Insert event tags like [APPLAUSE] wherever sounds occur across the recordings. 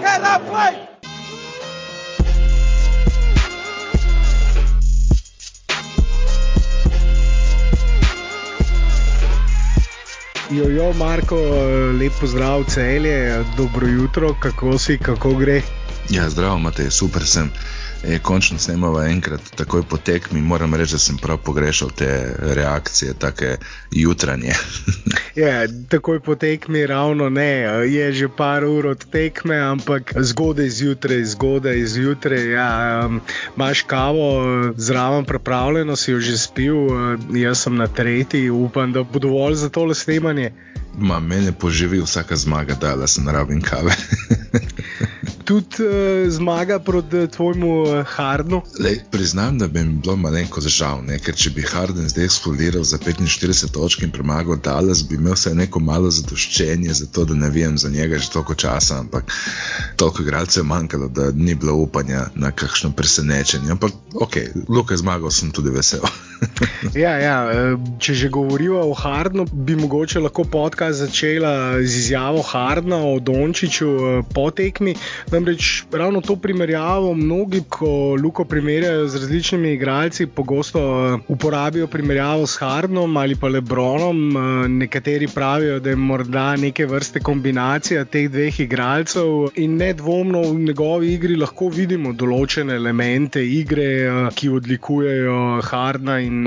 That play! Jojo, Marko, lep pozdrav, celje, dobro jutro, kako si, kako gre? Ja, zdravo, imate, super sem. E, končno snemamo enkrat, takoj po tekmi. Moram reči, da sem prav pogrešal te reakcije, tako jutranje. [LAUGHS] ja, takoj po tekmi, ravno ne. Je že par ur od tekme, ampak zgodaj zjutraj, zgodaj zjutraj. Ja, um, Máš kavo zraven, pripravljeno si jo že spil, jaz sem na tretji, upam, da bo dovolj za tole snemanje. Ma, mene poživi vsaka zmaga, da se naravim kave. [LAUGHS] tudi uh, zmaga proti uh, tvojemu uh, Hardnu? Lej, priznam, da bi mi bilo malenko žal, ne? ker če bi Harden zdaj eksplodiral za 45 točk in premagal Dallas, bi imel vsaj neko malo zadoščenje za to, da ne vem za njega že toliko časa, ampak toliko igralcev je manjkalo, da ni bilo upanja na kakšno presenečenje. Ampak ok, Luka zmagal, sem tudi vesel. [LAUGHS] ja, ja, če že govorijo o Hardnu, bi mogoče lahko podcast začela z izjavo Hardna o Dončiću po tekmi. Namreč ravno to primerjavo mnogi, ko Luko primerjajo z različnimi igralci, pogosto eh, uporabijo primerjavo s Hardnom ali pa Lebronom. Eh, nekateri pravijo, da je morda neke vrste kombinacija teh dveh igralcev in nedvomno v njegovi igri lahko vidimo določene elemente igre, eh, ki odlikujejo Hardna in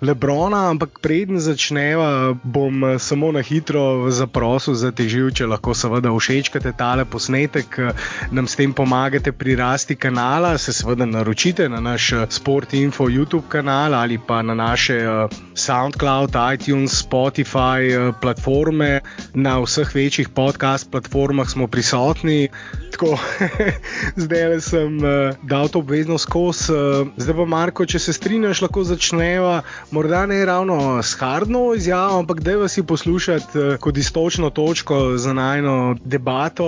Lebrona, ampak preden začneva, bom eh, samo na hitro zaprosil za teživ, če lahko seveda všečkate tale posnetek, eh, nam s tem pomagate pri rasti kanala, se seveda naročite na naš eh, Sport Info YouTube kanal ali pa na naše SoundCloud, iTunes, Spotify platforme. Na vseh večjih podcast platformah smo prisotni. Tako, [LAUGHS] zdaj sem uh, dal to obvezno skozi. Zdaj pa, Marko, če se strinjaš, lahko začneva morda ne ravno s hardno izjavo, ampak da vas je poslušati uh, kot istočno točko za najno debato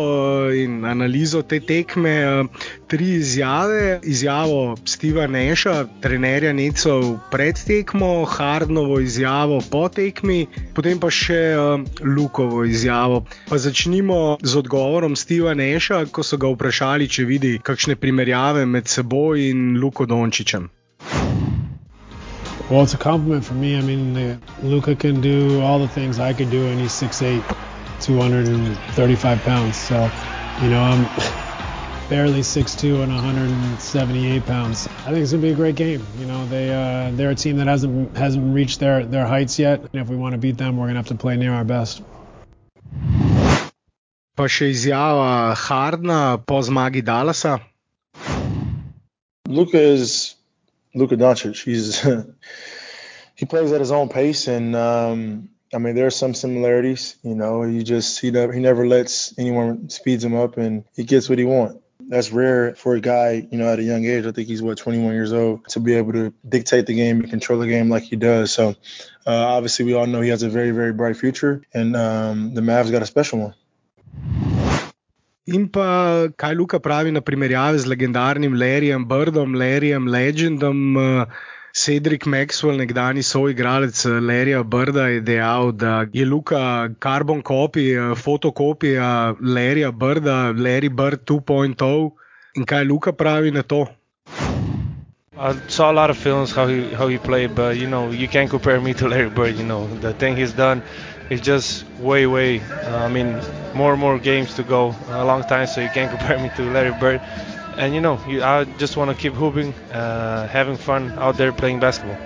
in analizo te tekme. Uh, tri izjave: izjavo Steva Neša, trenerja Necov pred tekmo, Hardnovo izjavo po tekmi, potem pa še Lukovo izjavo. Pa začnimo z odgovorom Steva Neša, ko so ga vprašali, če vidi kakšne primerjave med seboj in Luko Dončičem. Well, it's a compliment for me. I mean, Luca can do all the things I could do, and he's 6'8, 235 pounds. So, you know, I'm [LAUGHS] barely 6'2 and 178 pounds. I think it's gonna be a great game. You know, they uh, they're a team that hasn't hasn't reached their their heights yet. And if we want to beat them, we're gonna have to play near our best. Pa še izjava Hardna po zmagi Dallasa. Luca is Luka Doncic. He's [LAUGHS] he plays at his own pace, and um, I mean there are some similarities. You know, he just he never he never lets anyone speeds him up, and he gets what he wants. That's rare for a guy, you know, at a young age. I think he's what 21 years old to be able to dictate the game and control the game like he does. So, uh, obviously, we all know he has a very, very bright future, and um, the Mavs got a special one. In pa kaj Luka pravi na primerjavi z legendarnim Larryjem Birdom, Larryjem Legendom. Eh, Cedric Maxwell, nekdani soigralec eh, Larryja Birda, je dejal, da je Luka carbon kopija, eh, fotokopija Larryja Birda, Larry Bird 2.0. In kaj Luka pravi na to? I saw a lot of films how he how he played, but you know you can't compare me to Larry Bird. You know the thing he's done is just way way. Uh, I mean more and more games to go, a long time, so you can't [LAUGHS] compare me to Larry Bird. And you know, you, I just want to keep hooping, uh, having fun out there playing basketball.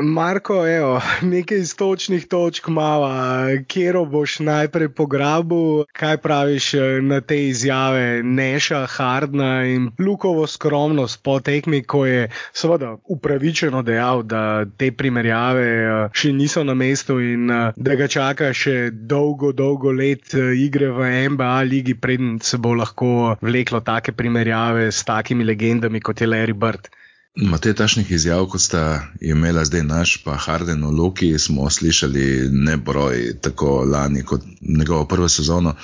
Marko, evo, [LAUGHS] nekaj istočnih točk mava, kjer boš najprej pograbil, kaj praviš eh, na te izjave Neša, Hardna in Lukovo skromnost po tekmi, ko je seveda upravičeno dejal, da te primerjave eh, še niso na mestu in eh, da ga čaka še dolgo, dolgo let igre v NBA ligi, preden se bo lahko vleklo take primerjave s takimi legendami kot je Larry Bird. Te tašnih izjav, kot sta imela zdaj naš, pa Harden v Loki, smo slišali nebroj, tako lani kot njegovo prvo sezono.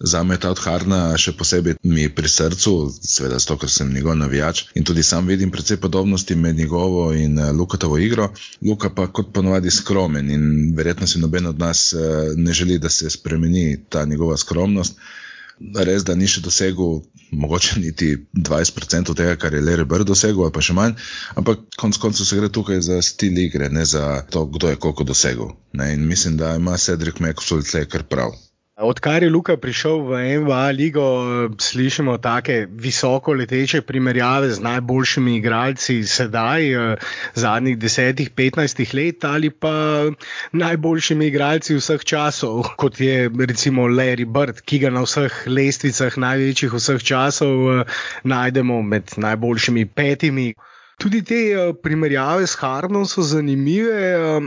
Za me ta od Hardna še posebej mi pri srcu, seveda zato, ker sem njegov navijač in tudi sam vidim precej podobnosti med njegovo in eh, Lukatovo igro. Luka pa kot ponovadi skromen in verjetno si noben od nas eh, ne želi, da se spremeni ta njegova skromnost. Res, da ni še dosegel mogoče niti 20% tega, kar je Larry Bird dosegel, ali pa še manj, ampak konec koncev se gre tukaj za stil igre, ne za to, kdo je koliko dosegel. Ne? In mislim, da ima Cedric Mekusol tle kar prav. Odkar je Luka prišel v NBA ligo, slišimo take visoko leteče primerjave z najboljšimi igralci sedaj, zadnjih 10-15 let ali pa najboljšimi igralci vseh časov, kot je recimo Larry Bird, ki ga na vseh lestvicah največjih vseh časov najdemo med najboljšimi petimi. Tudi te primerjave s Hardom so zanimive.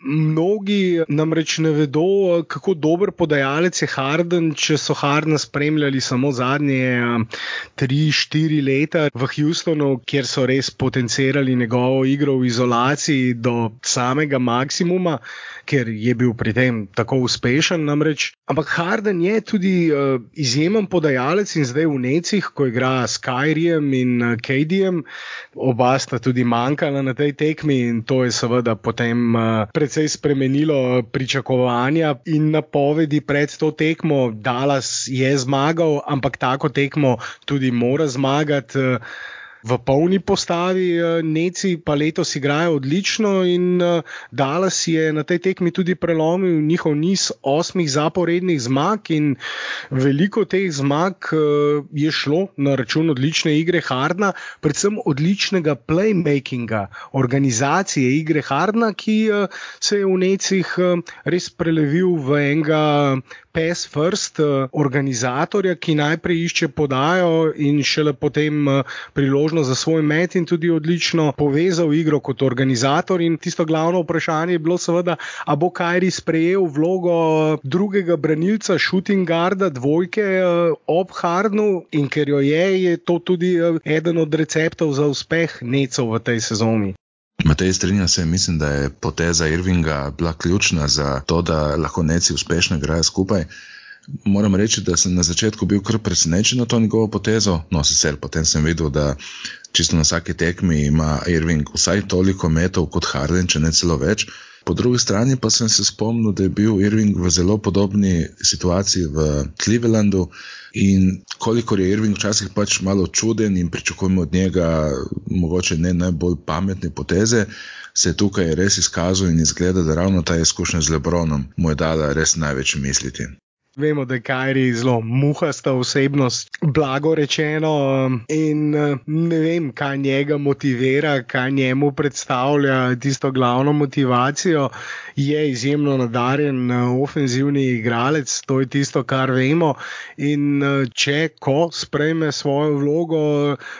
Mnogi namreč ne vedo, kako dober podajalec je Harden, če so Hardna spremljali samo zadnje 3-4 leta v Houstonu, kjer so res potencirali njegovo igro v izolaciji do samega maksimuma, ker je bil pri tem tako uspešen. Namreč. Ampak Harden je tudi uh, izjemen podajalec in zdaj v Necih, ko igra s Kyriem in uh, Kadiem, oba sta tudi manjkala na tej tekmi in to je seveda potem uh, precej spremenilo pričakovanja in napovedi pred to tekmo. Dallas je zmagal, ampak tako tekmo tudi mora zmagati. V polni postavi, eh, Neci pa letos igrajo odlično in eh, Dallas je na tej tekmi tudi prelomil njihov niz osmih zaporednih zmag in veliko teh zmag eh, je šlo na račun odlične igre Hardna, predvsem odličnega playmakinga, organizacije igre Hardna, ki se je v Necih res prelevil v enega pass first organizatorja, ki najprej išče podajo in šele potem priložnost priložnost za svoj met in tudi odlično povezal igro kot organizator. In tisto glavno vprašanje je bilo, seveda, ali bo Kajri sprejel vlogo drugega branilca, shooting guarda, dvojke eh, ob Hardnu in ker jo je, je to tudi eh, eden od receptov za uspeh necov v tej sezoni. Matej strinja se, mislim, da je poteza Irvinga bila ključna za to, da lahko neci uspešno igrajo skupaj. Moram reči, da sem na začetku bil kar presenečen na to njegovo potezo, no, sicer potem sem videl, da čisto na vsaki tekmi ima Irving vsaj toliko metov kot Harden, če ne celo več. Po drugi strani pa sem se spomnil, da je bil Irving v zelo podobni situaciji v Clevelandu in kolikor je Irving včasih pač malo čuden in pričakujemo od njega mogoče ne najbolj pametne poteze, se je tukaj res izkazal in izgleda, da ravno ta izkušnja z Lebronom mu je dala res največ misliti. Vemo, da je Kajri zelo muhasta osebnost, blago rečeno, um, in uh, ne vem, kaj njega motivira, kaj njemu predstavlja tisto glavno motivacijo. Je izjemno nadarjen uh, ofenzivni igralec, to je tisto, kar vemo. In uh, če ko sprejme svojo vlogo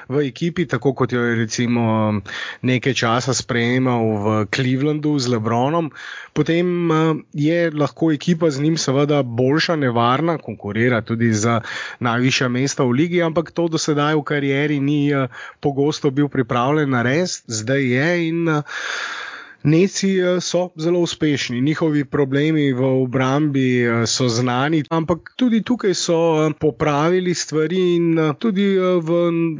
v ekipi, tako kot jo je recimo um, nekaj časa sprejemal v Clevelandu z Lebronom, potem je lahko ekipa z njim seveda boljša nevarna, konkurira tudi za najvišja mesta v ligi, ampak to do sedaj v karieri ni uh, pogosto bil pripravljen narediti, zdaj je in uh, Neci eh, so zelo uspešni, njihovi problemi v obrambi eh, so znani, ampak tudi tukaj so eh, popravili stvari in tudi v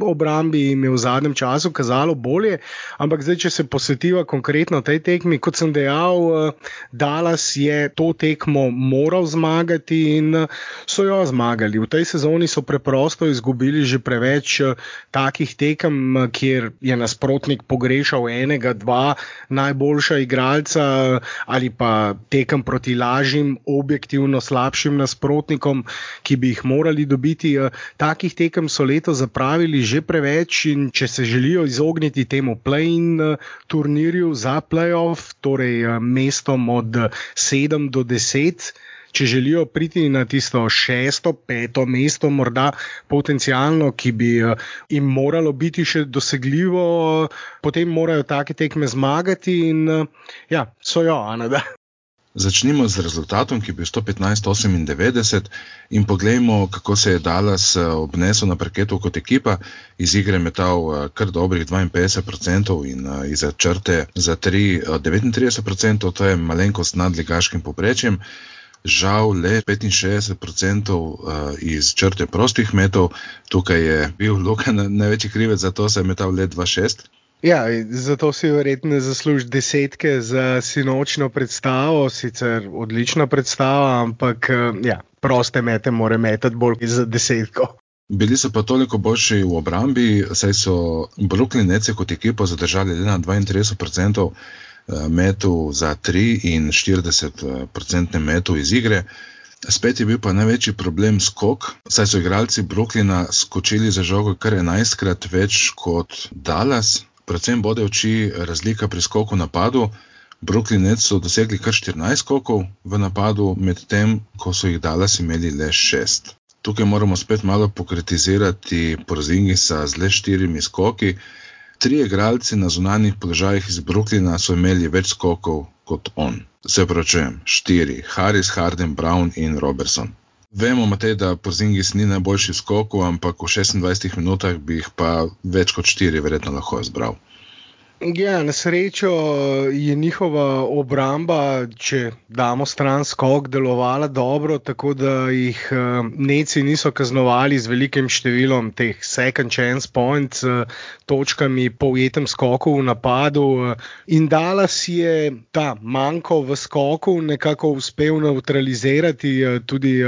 obrambi jim je v zadnjem času kazalo bolje. Ampak zdaj, če se posvetiva konkretno tej tekmi, kot sem dejal, Dallas je to tekmo moral zmagati in so jo zmagali. V tej sezoni so preprosto izgubili že preveč takih tekem, kjer je nasprotnik pogrešal enega, dva najbolj boljša igralca ali pa tekem proti lažjim, objektivno slabšim nasprotnikom, ki bi jih morali dobiti. Eh, takih tekem so leto zapravili že preveč in če se želijo izogniti temu play-in eh, turnirju za playoff, torej eh, mestom od 7 do 10 če želijo priti na tisto šesto, peto mesto, morda potencialno, ki bi eh, jim moralo biti še dosegljivo, potem morajo take tekme zmagati in eh, ja, so jo, Anada. Začnimo z rezultatom, ki je bil 115-98, in poglejmo, kako se je Dallas eh, obnesel na parketu kot ekipa. Iz igre je metal kar dobrih 52% in iz črte za 3, 39%, to je malenkost nad ligaškim poprečjem žal le 65% uh, iz črte prostih metov, tukaj je bil Luka največji krivec za to, da je metal le 2-6. Ja, zato si verjetno zasluži desetke za sinočno predstavo, sicer odlična predstava, ampak ja, proste mete mora metati bolj za desetko. Bili so pa toliko boljši v obrambi, saj so Brooklyn Nece kot ekipo zadržali le na 32% eh, metu za 3 in 40% metu iz igre. Spet je bil pa največji problem skok, saj so igralci Brooklyna skočili za žogo kar 11krat več kot Dallas, predvsem bode oči razlika pri skoku napadu. Brooklyn so dosegli kar 14 skokov v napadu, medtem ko so jih Dallas imeli le 6. Tukaj moramo spet malo pokritizirati Porzingisa z le štirimi skoki. Tri igralci na zunanjih položajih iz Brooklyna so imeli več skokov kot on. Se pravi, štiri: Harris, Harden, Brown in Robertson. Vemo, Matej, da Porzingis ni najboljši skok, ampak v 26 minutah bi jih pa več kot 4 verjetno lahko izbral. Ja, na srečo je njihova obramba, če damo stran skok, delovala dobro, tako da jih uh, neci niso kaznovali z velikim številom teh second chance points, uh, točkami po ujetem skoku v napadu. Uh, in Dallas je ta manjko v skoku nekako uspel neutralizirati tudi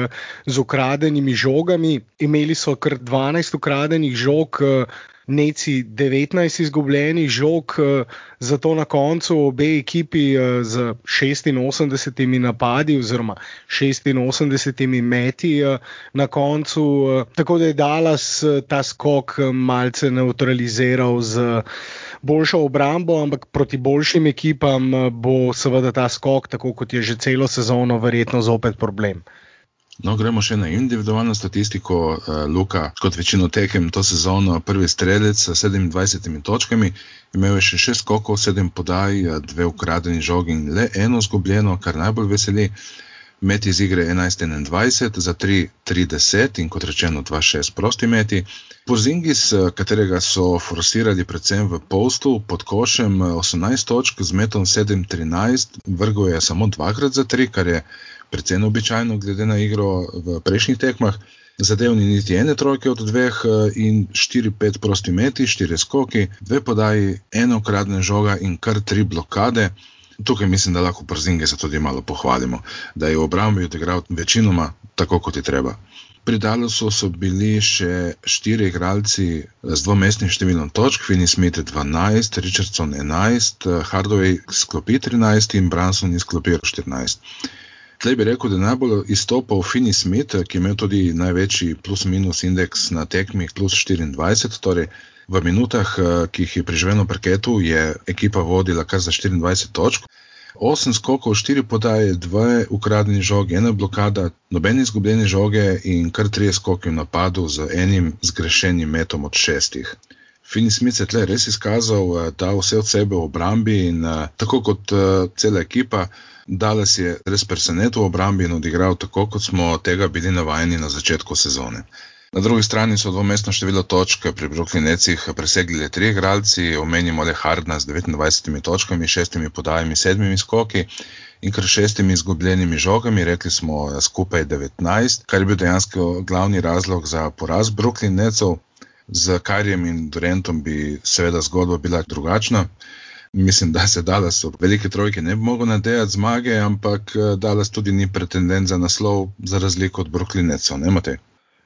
z ukradenimi žogami. Imeli so kar 12 ukradenih žog. Neci 19 izgubljenih žog, eh, zato na koncu obe ekipi eh, z 86 napadi oziroma 86 meti eh, na koncu, tako da je Dallas ta skok malce neutraliziral z boljšo obrambo, ampak proti boljšim ekipam bo seveda ta skok, tako kot je že celo sezono, verjetno zopet problem. No, gremo še na individualno statistiko. Uh, Luka, kot večino tekem to sezono, prvi strelec s 27 točkami, imel je še 6 skokov, 7 podaj, 2 eh, ukradeni žogi in le eno zgubljeno, kar najbolj veseli. Meti iz igre 11-21, za 3-30 in kot rečeno 2-6 prosti meti. Pozingis, eh, katerega so forsirali predvsem v postu pod košem, 18 točk z metom 7-13, vrgo je samo dvakrat za 3, kar je precej neobičajno, glede na igro v prejšnjih tekmah. Zadev ni niti ene trojke od dveh eh, in štiri, pet prosti meti, štiri skoki, dve podaji, eno ukradne žoga in kar tri blokade. Tukaj mislim, da lahko przinge se tudi malo pohvalimo, da je v obrambi odigral večinoma tako, kot je treba. Pri Dalusu so bili še štiri igralci z dvomestnim številom točk, Finney Smith 12, Richardson 11, Hardaway sklopi 13 in Branson izklopi 14. Tlej bi rekel, da je najbolj izstopal Finney Smith, ki je imel tudi največji plus-minus indeks na tekmih, plus 24. Torej, v minutah, eh, ki jih je preživel na parketu, je ekipa vodila kar za 24 točk. 8 skokov, 4 podaje, 2 ukradeni žogi, 1 blokada, noben izgubljeni žoge in kar 3 skoki v napadu z enim zgrešenim metom od 6. Fini Smith je tle res izkazal, eh, da vse od sebe v obrambi in eh, tako kot cela ekipa. Dallas je res presenetil v obrambi in odigral tako, kot smo tega bili navajeni na začetku sezone. Na drugi strani so dvomestno število točk pri Brooklynecih presegli le tri igralci, omenimo le Hardna z 29 točkami, šestimi podajami, sedmimi skoki in kar šestimi izgubljenimi žogami, rekli smo skupaj 19, kar je bil dejansko glavni razlog za poraz Brooklynecov. Z Karjem in Durantom bi seveda zgodba bila drugačna. Mislim, da se Dallas v velike trojke ne bi mogel nadejati zmage, ampak eh, Dallas tudi ni pretendent za naslov, za razliko od Brooklynecov, ne imate?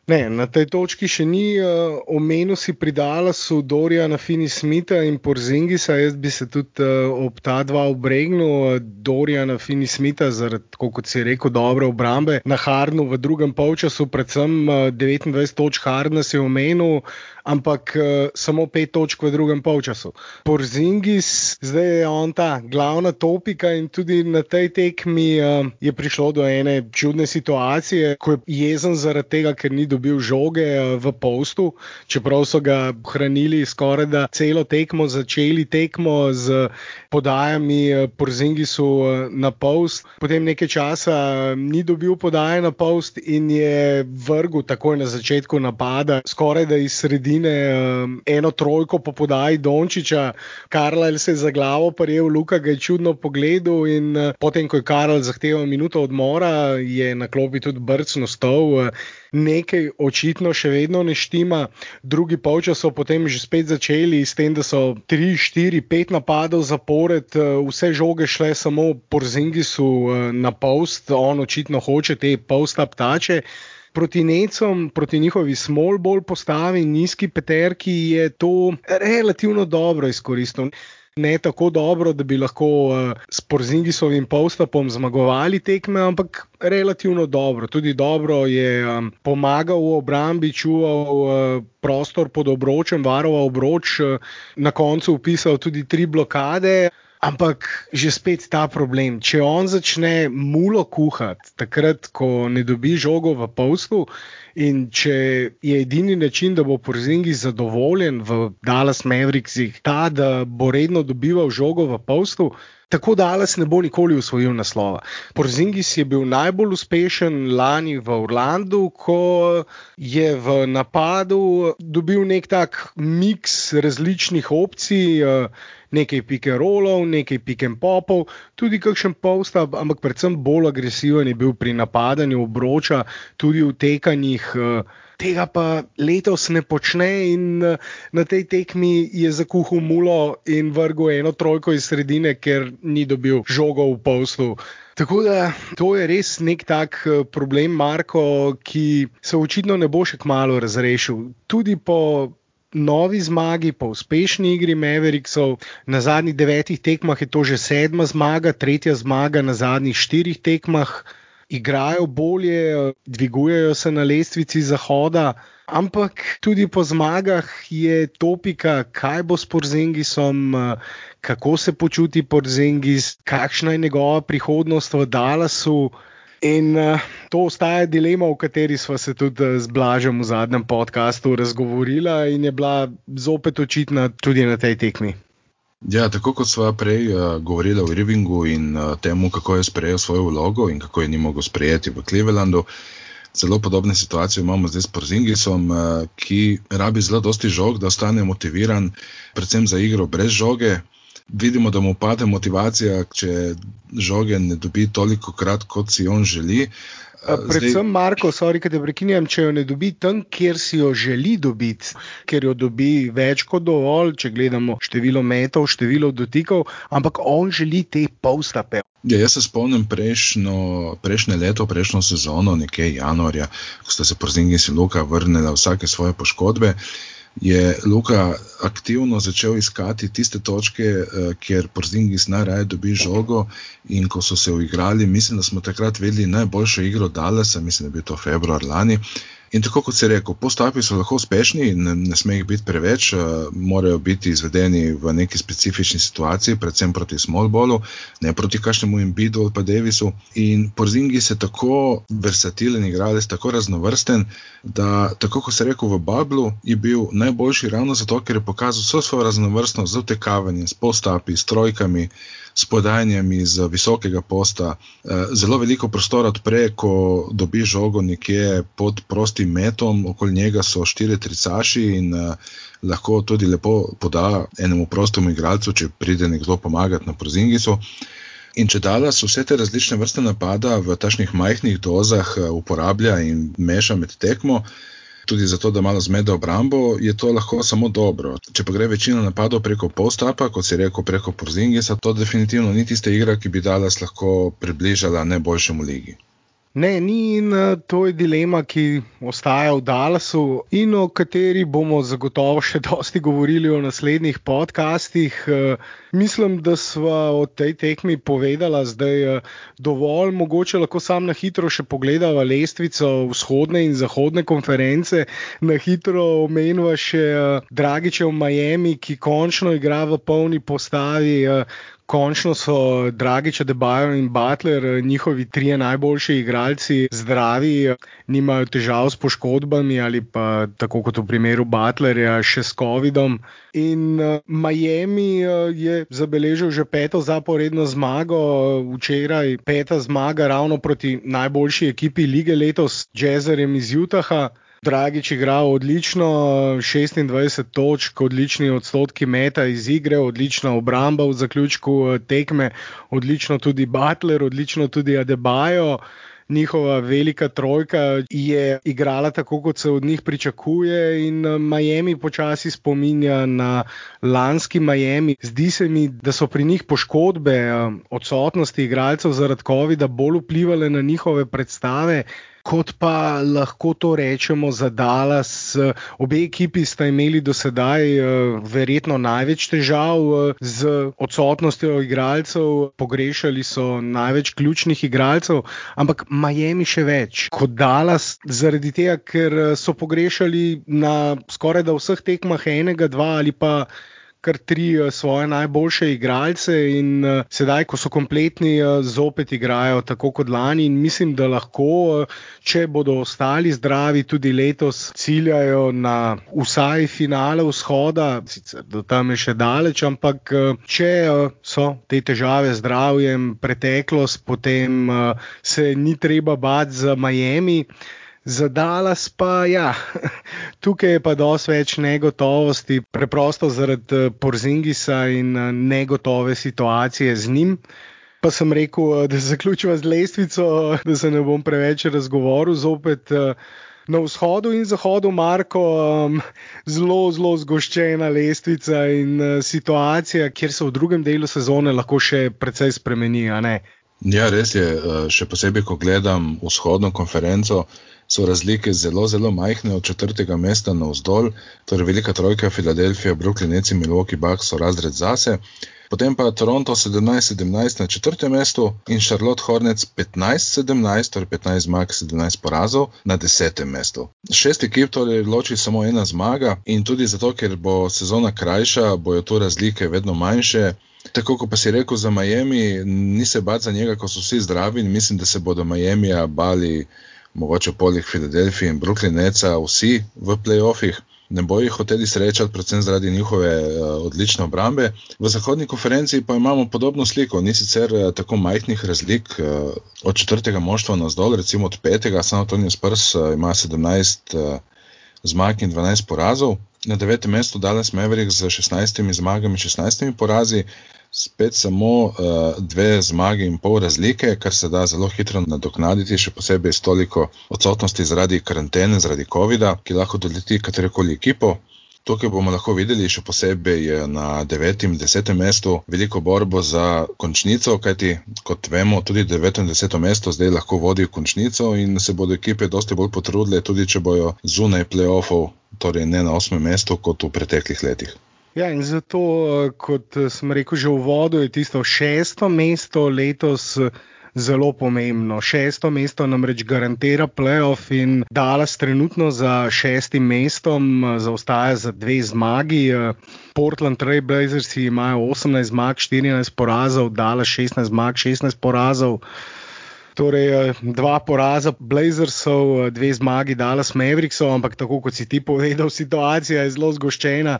Ne, na tej točki še ni uh, omenil si pri Dallasu, Dorija, na Fini Smitha in Porzingisa. Jaz bi se tudi uh, ob ta dva obregnil, Dorija na Fini Smitha, zaradi, kot si rekel, dobre obrambe. Na Harnu v drugem polčasu, predvsem uh, 29 točk Harna si omenil ampak uh, samo pet točk v drugem polčasu. Porzingis, zdaj je on ta glavna topika in tudi na tej tekmi uh, je prišlo do ene čudne situacije, ko je jezen zaradi tega, ker ni dobil žoge uh, v postu, čeprav so ga hranili skoraj da celo tekmo, začeli tekmo z podajami uh, Porzingisu uh, na post, potem nekaj časa uh, ni dobil podaje na post in je vrgel takoj na začetku napada, skoraj da iz sredine sredine, um, eno trojko po podaji Dončiča, Karl se je za glavo prijel, Luka ga je čudno pogledal in uh, potem, ko je Karl zahteval minuto odmora, je na klopi tudi brcno stol. Uh, nekaj očitno še vedno ne štima. Drugi polčas so potem že spet začeli s tem, da so 3, 4, 5 napadov zapored, vse žoge šle samo po Zingisu na post, on očitno hoče te posta ptače. Proti Necom, proti njihovi small ball postavi, nizki peterki, je to relativno dobro izkoristil ne tako dobro, da bi lahko uh, s Porzingisovim postopom zmagovali tekme, ampak relativno dobro. Tudi dobro je um, pomagal v obrambi, čuval uh, prostor pod obročem, varoval obroč, uh, na koncu upisal tudi tri blokade. Ampak že spet ta problem. Če on začne mulo kuhati, takrat, ko ne dobi žogo v polstu, in če je edini način, da bo Porzingi zadovoljen v Dallas Mavericksih, ta, da bo redno dobival žogo v polstu. Tako Dallas ne bo nikoli usvojil naslova. Porzingis je bil najbolj uspešen lani v Orlandu, ko je v napadu dobil nek tak miks različnih opcij nekaj pikerolov, nekaj pikempopov, tudi kakšen postav, ampak predvsem bolj agresiven je bil pri napadanju obroča, tudi v tekanjih. Eh, tega pa letos ne počne, in eh, na tej tekmi je zakuhal mulo in vrgel eno trojko iz sredine, ker ni dobil žogo v poslu. Tako da to je res nek tak eh, problem, Marko, ki se očitno ne bo še kmalo razrešil. Tudi po novi zmagi, po uspešni igri Mavericksov. Na zadnjih devetih tekmah je to že sedma zmaga, tretja zmaga na zadnjih štirih tekmah. Igrajo bolje, dvigujejo se na lestvici zahoda, ampak tudi po zmagah je topika, kaj bo s Porzengisom, kako se počuti Porzengis, kakšna je njegova prihodnost v Dallasu. In uh, to ostaja dilema, o kateri smo se tudi uh, z Blažem v zadnjem podkastu razgovorili, in je bila zopet očitna tudi na tej tekmi. Ja, tako kot smo prej uh, govorili o Irvingu in uh, temu, kako je sprejel svojo vlogo in kako je ni mogel sprejeti v Clevelandu. Zelo podobne situacije imamo zdaj s Porzingisom, uh, ki rabi zelo dosti žog, da ostane motiviran, predvsem za igro brez žoge vidimo, da mu pade motivacija, če žoge ne dobi toliko krat, kot si on želi. Predvsem, Zdaj, Marko, sorry, da te prekinjam, če jo ne dobi tam, kjer si jo želi dobiti, ker jo dobi več kot dovolj, če gledamo število metov, število dotikov, ampak on želi te polstape. Ja, jaz se spomnim prejšnjo, prejšnje leto, prejšnjo sezono, nekje januarja, ko sta se Przingi in Luka vrnila vsake svoje poškodbe je Luka aktivno začel iskati tiste točke, eh, kjer Porzingis najraje dobi žogo. In ko so se uigrali, mislim, da smo takrat vedeli najboljšo igro Dalesa, mislim, da je bil to februar lani. In tako kot se reče, postapi so lahko uspešni, ne, ne sme jih biti preveč, uh, morajo biti izvedeni v neki specifični situaciji, predvsem proti Smallballu, ne proti kakšnemu Imbidu ali pa Davisu. In Porzingi se tako versatilen igralec, tako raznovrsten, da tako kot se reče v Bablu, je bil najboljši ravno zato, ker je pokazal vso svojo raznovrstnost z utekavanjem, s postapi, s trojkami s podajanjem iz visokega posta, eh, zelo veliko prostora odpre, ko dobi žogo nekje pod prostim metom, okoli njega so štiri tricaši in eh, lahko tudi lepo poda enemu prostemu igralcu, če pride nekdo pomagati na prozingisu. In če Dallas vse te različne vrste napada v tašnih majhnih dozah eh, uporablja in meša med tekmo, tudi zato, da malo zmede obrambo, je to lahko samo dobro. Če pa gre večina napadov preko postapa, kot si rekel, preko Porzingisa, to definitivno ni tista igra, ki bi Dallas lahko približala najboljšemu ligi. Ne, ni in eh, to je dilema, ki ostaja v Dallasu in o kateri bomo zagotovo še [LAUGHS] dosti govorili v naslednjih podcastih. Eh, mislim, da smo o tej tekmi povedali zdaj eh, dovolj, mogoče lahko sam na hitro še pogledamo lestvico vzhodne in zahodne konference. Na hitro omenjava še Dragičev Miami, ki končno igra v polni postavi končno so Dragič, Debajo in Butler, njihovi trije najboljši igralci, zdravi, nimajo težav s poškodbami ali pa tako kot v primeru Butlerja, še s COVID-om. In uh, Miami je zabeležil že peto zaporedno zmago, včeraj peta zmaga ravno proti najboljši ekipi lige letos, Jazzerjem iz Utaha. Dragič igral odlično, 26 točk, odlični odstotki meta iz igre, odlična obramba v zaključku eh, tekme, odlično tudi Butler, odlično tudi Adebayo. njihova velika trojka je igrala tako, kot se od njih pričakuje, in eh, Miami počasi spominja na lanski Miami. Zdi se mi, da so pri njih poškodbe, eh, odsotnosti igralcev zaradi COVID-a bolj vplivali na njihove predstave kot pa lahko to rečemo za Dallas. Obe ekipi sta imeli do sedaj eh, verjetno največ težav eh, z odsotnostjo igralcev, pogrešali so največ ključnih igralcev, ampak Miami še več kot Dallas, zaradi tega, ker eh, so pogrešali na skoraj da vseh tekmah enega, dva ali pa kar tri eh, svoje najboljše igralce, in uh, sedaj, ko so kompletni, uh, zopet igrajo tako kot lani. In mislim, da lahko, če bodo ostali zdravi, tudi letos ciljajo na vsaj finale vzhoda, sicer do tam je še daleč, ampak če so te težave z zdravjem preteklost, potem se ni treba bati za Miami. Za Dallas pa ja, [LAUGHS] tukaj je pa dosti več negotovosti, preprosto zaradi eh, Porzingisa in eh, negotove situacije z njim. Pa sem rekel, eh, da zaključiva z lestvico, [LAUGHS] da se ne bom preveč razgovoril. Zopet na vzhodu in zahodu, Marko, [LAUGHS] zelo, zelo zgoščena lestvica in situacija, kjer se v drugem delu sezone lahko še precej spremeni. Ja, res je, še posebej, ko gledam vzhodno konferenco so razlike zelo, zelo majhne od četrtega mesta na vzdolj, torej velika trojka Filadelfija, Brooklyn, Neci, Milwaukee, Bucks so razred zase. Potem pa Toronto 17-17 na četrtem mestu in Charlotte Hornets 15-17, torej 15 zmag, 17 porazov na desetem mestu. Šest ekip torej loči samo ena zmaga in tudi zato, ker bo sezona krajša, bojo tu razlike vedno manjše. Tako kot pa si rekel za Miami, ni se bati za njega, ko so vsi zdravi in mislim, da se bodo Miami bali mogoče poleg Filadelfije in Brooklyneca, vsi v playoffih. Ne bo jih hoteli srečati, predvsem zaradi njihove uh, odlične obrambe. V zahodni konferenci pa imamo podobno sliko, ni sicer uh, tako majhnih razlik uh, od četrtega moštva na zdol, recimo od petega, San Antonijo Spurs uh, ima 17 uh, zmag in 12 porazov, na devetem mestu Dallas Mavericks z 16 zmagami in 16 porazi, spet samo uh, dve zmagi in pol razlike, kar se da zelo hitro nadoknaditi, še posebej s toliko odsotnosti zaradi karantene, zaradi COVID-a, ki lahko doleti katerokoli ekipo. Tukaj bomo lahko videli še posebej na 9. in 10. mestu veliko borbo za končnico, kajti kot vemo, tudi 9. in 10. mesto zdaj lahko vodi končnico in se bodo ekipe dosti bolj potrudile, tudi če bojo zunaj playoffov, torej ne na 8. mestu kot v preteklih letih. Ja, in zato, eh, kot eh, sem rekel že v vodu, je tisto šesto mesto letos eh, zelo pomembno. Šesto mesto namreč garantira playoff in Dallas trenutno za šestim mestom zaostaja za dve zmagi. Portland Trail Blazers imajo 18 zmag, 14 porazov, Dallas 16 zmag, 16 porazov. Torej, eh, dva poraza Blazersov, eh, dve zmagi Dallas Mavericksov, ampak tako kot si ti povedal, [LAUGHS] situacija je zelo zgoščena.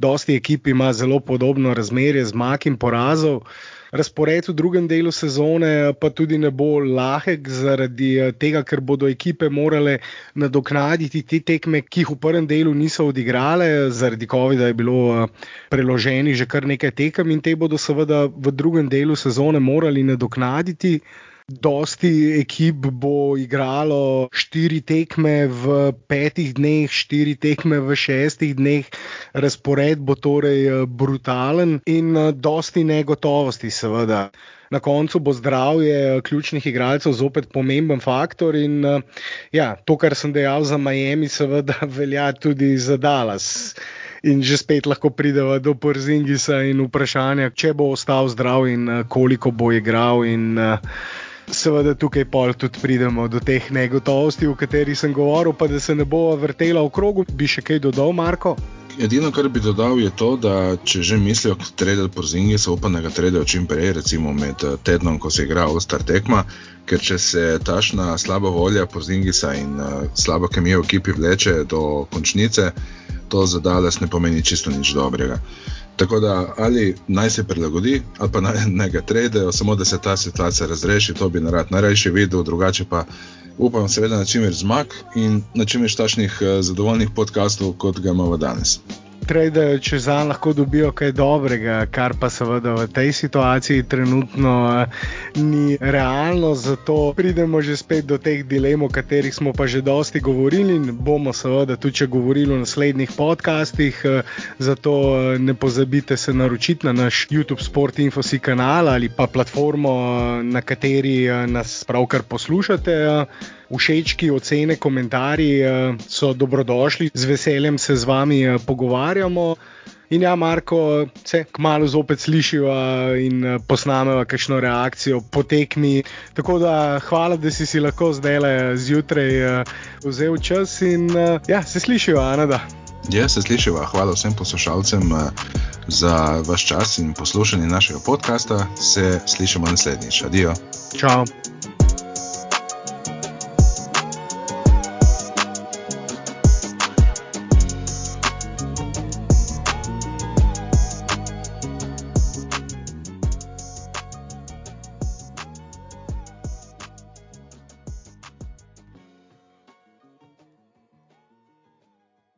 Dosti ekip ima zelo podobno razmerje zmag in porazov. Razpored v drugem delu sezone pa tudi ne bo lahek, zaradi eh, tega, ker bodo ekipe morale nadoknaditi te tekme, ki jih v prvem delu niso odigrale, zaradi COVID-a je bilo preloženih že kar nekaj tekem in te bodo seveda v drugem delu sezone morali nadoknaditi. Dosti ekip bo igralo štiri tekme v petih dneh, štiri tekme v šestih dneh, razpored bo torej eh, brutalen in eh, dosti negotovosti, seveda. Na koncu bo zdravje eh, ključnih igralcev zopet pomemben faktor in ja, to, kar sem dejal za Miami, seveda [LAUGHS] velja tudi za Dallas. In že spet lahko pridemo do Porzingisa in vprašanja, če bo ostal zdrav in koliko bo igral. In, uh, Seveda tukaj pol tudi pridemo do teh negotovosti, o katerih sem govoril, pa da se ne bo vrtela v krogu. Bi še kaj dodal, Marko? Edino, kar bi dodal, je to, da če že mislijo, da tredijo po zingi, se upam, da ga tredijo čim prej, recimo med eh, tednom, ko se igra All-Star tekma. Ker če se tašna slaba volja po zingisa in uh, slaba kemija v ekipi vleče do končnice, to za Dales ne pomeni čisto nič dobrega. Tako da ali naj se prilagodi, ali pa naj, naj ga tredejo, samo da se ta situacija razreši, to bi narad najrajši videl, drugače pa upam, seveda, na čim več zmag in na čim več tašnih uh, zadovoljnih podkastov, kot ga imamo danes. Trade čez dan lahko dobijo kaj dobrega, kar pa seveda v tej situaciji trenutno ni realno. Zato pridemo že spet do teh dilem, o katerih smo pa že dosti govorili in bomo seveda tudi govorili v naslednjih podcastih. Zato ne pozabite se naročiti na naš YouTube Sport Infosi kanal ali pa platformo, na kateri nas pravkar poslušate všečki, ocene, komentarji eh, so dobrodošli, z veseljem se z vami eh, pogovarjamo. In ja, Marko, se kmalo zopet slišiva in eh, posnameva kakšno reakcijo po tekmi. Tako da hvala, da si si lahko zdaj le zjutraj vzel čas in ja, se slišiva, Anada. Ja, se slišiva. Hvala vsem poslušalcem za vaš čas in poslušanje našega podcasta. Se slišimo naslednjič. Adijo. Čau.